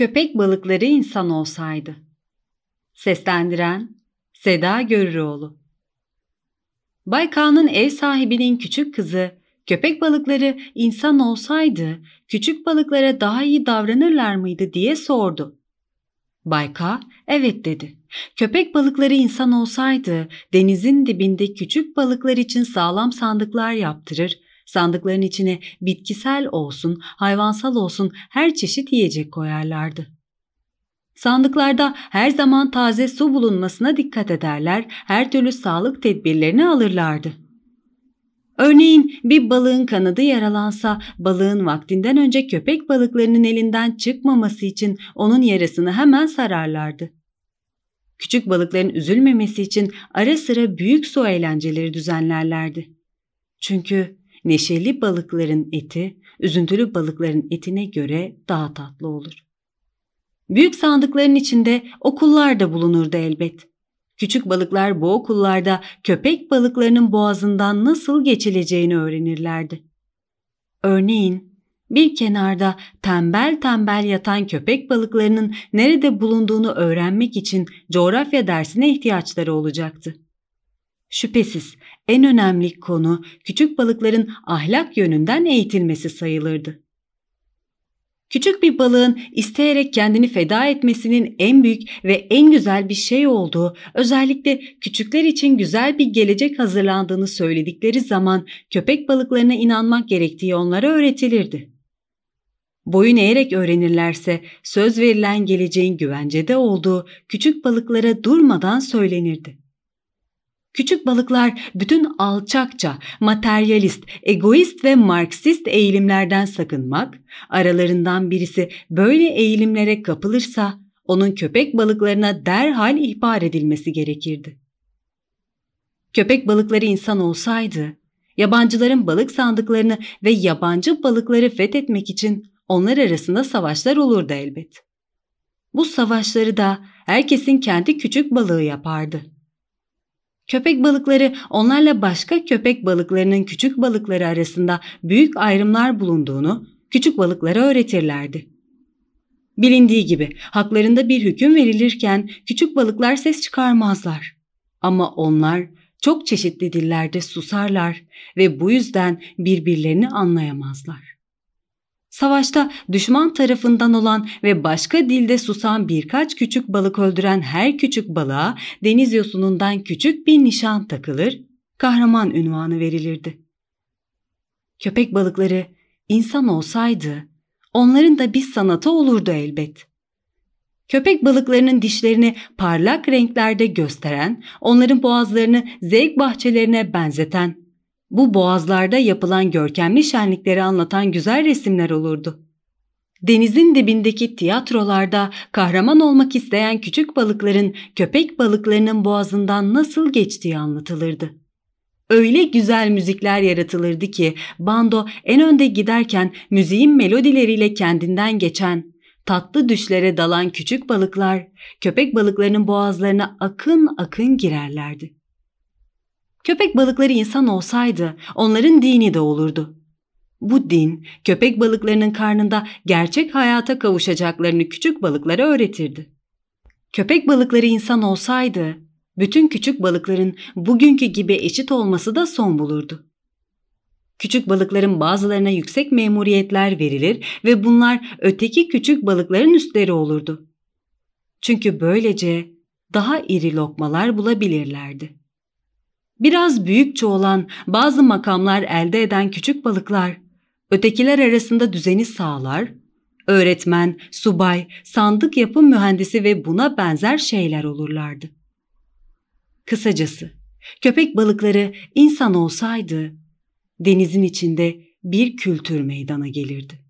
Köpek balıkları insan olsaydı. Seslendiren Seda Görüroğlu Bay K'nın ev sahibinin küçük kızı, köpek balıkları insan olsaydı küçük balıklara daha iyi davranırlar mıydı diye sordu. Bay K, evet dedi. Köpek balıkları insan olsaydı denizin dibinde küçük balıklar için sağlam sandıklar yaptırır, sandıkların içine bitkisel olsun, hayvansal olsun her çeşit yiyecek koyarlardı. Sandıklarda her zaman taze su bulunmasına dikkat ederler, her türlü sağlık tedbirlerini alırlardı. Örneğin bir balığın kanadı yaralansa balığın vaktinden önce köpek balıklarının elinden çıkmaması için onun yarasını hemen sararlardı. Küçük balıkların üzülmemesi için ara sıra büyük su eğlenceleri düzenlerlerdi. Çünkü neşeli balıkların eti üzüntülü balıkların etine göre daha tatlı olur. Büyük sandıkların içinde okullar da bulunurdu elbet. Küçük balıklar bu okullarda köpek balıklarının boğazından nasıl geçileceğini öğrenirlerdi. Örneğin bir kenarda tembel tembel yatan köpek balıklarının nerede bulunduğunu öğrenmek için coğrafya dersine ihtiyaçları olacaktı. Şüphesiz en önemli konu küçük balıkların ahlak yönünden eğitilmesi sayılırdı. Küçük bir balığın isteyerek kendini feda etmesinin en büyük ve en güzel bir şey olduğu, özellikle küçükler için güzel bir gelecek hazırlandığını söyledikleri zaman köpek balıklarına inanmak gerektiği onlara öğretilirdi. Boyun eğerek öğrenirlerse söz verilen geleceğin güvencede olduğu küçük balıklara durmadan söylenirdi. Küçük balıklar bütün alçakça, materyalist, egoist ve marksist eğilimlerden sakınmak, aralarından birisi böyle eğilimlere kapılırsa onun köpek balıklarına derhal ihbar edilmesi gerekirdi. Köpek balıkları insan olsaydı, yabancıların balık sandıklarını ve yabancı balıkları fethetmek için onlar arasında savaşlar olurdu elbet. Bu savaşları da herkesin kendi küçük balığı yapardı. Köpek balıkları onlarla başka köpek balıklarının küçük balıkları arasında büyük ayrımlar bulunduğunu küçük balıklara öğretirlerdi. Bilindiği gibi haklarında bir hüküm verilirken küçük balıklar ses çıkarmazlar. Ama onlar çok çeşitli dillerde susarlar ve bu yüzden birbirlerini anlayamazlar. Savaşta düşman tarafından olan ve başka dilde susan birkaç küçük balık öldüren her küçük balığa deniz yosunundan küçük bir nişan takılır, kahraman ünvanı verilirdi. Köpek balıkları insan olsaydı onların da bir sanatı olurdu elbet. Köpek balıklarının dişlerini parlak renklerde gösteren, onların boğazlarını zevk bahçelerine benzeten, bu boğazlarda yapılan görkemli şenlikleri anlatan güzel resimler olurdu. Denizin dibindeki tiyatrolarda kahraman olmak isteyen küçük balıkların köpek balıklarının boğazından nasıl geçtiği anlatılırdı. Öyle güzel müzikler yaratılırdı ki bando en önde giderken müziğin melodileriyle kendinden geçen, tatlı düşlere dalan küçük balıklar köpek balıklarının boğazlarına akın akın girerlerdi. Köpek balıkları insan olsaydı onların dini de olurdu. Bu din köpek balıklarının karnında gerçek hayata kavuşacaklarını küçük balıklara öğretirdi. Köpek balıkları insan olsaydı bütün küçük balıkların bugünkü gibi eşit olması da son bulurdu. Küçük balıkların bazılarına yüksek memuriyetler verilir ve bunlar öteki küçük balıkların üstleri olurdu. Çünkü böylece daha iri lokmalar bulabilirlerdi. Biraz büyükçe olan bazı makamlar elde eden küçük balıklar, ötekiler arasında düzeni sağlar, öğretmen, subay, sandık yapım mühendisi ve buna benzer şeyler olurlardı. Kısacası, köpek balıkları insan olsaydı, denizin içinde bir kültür meydana gelirdi.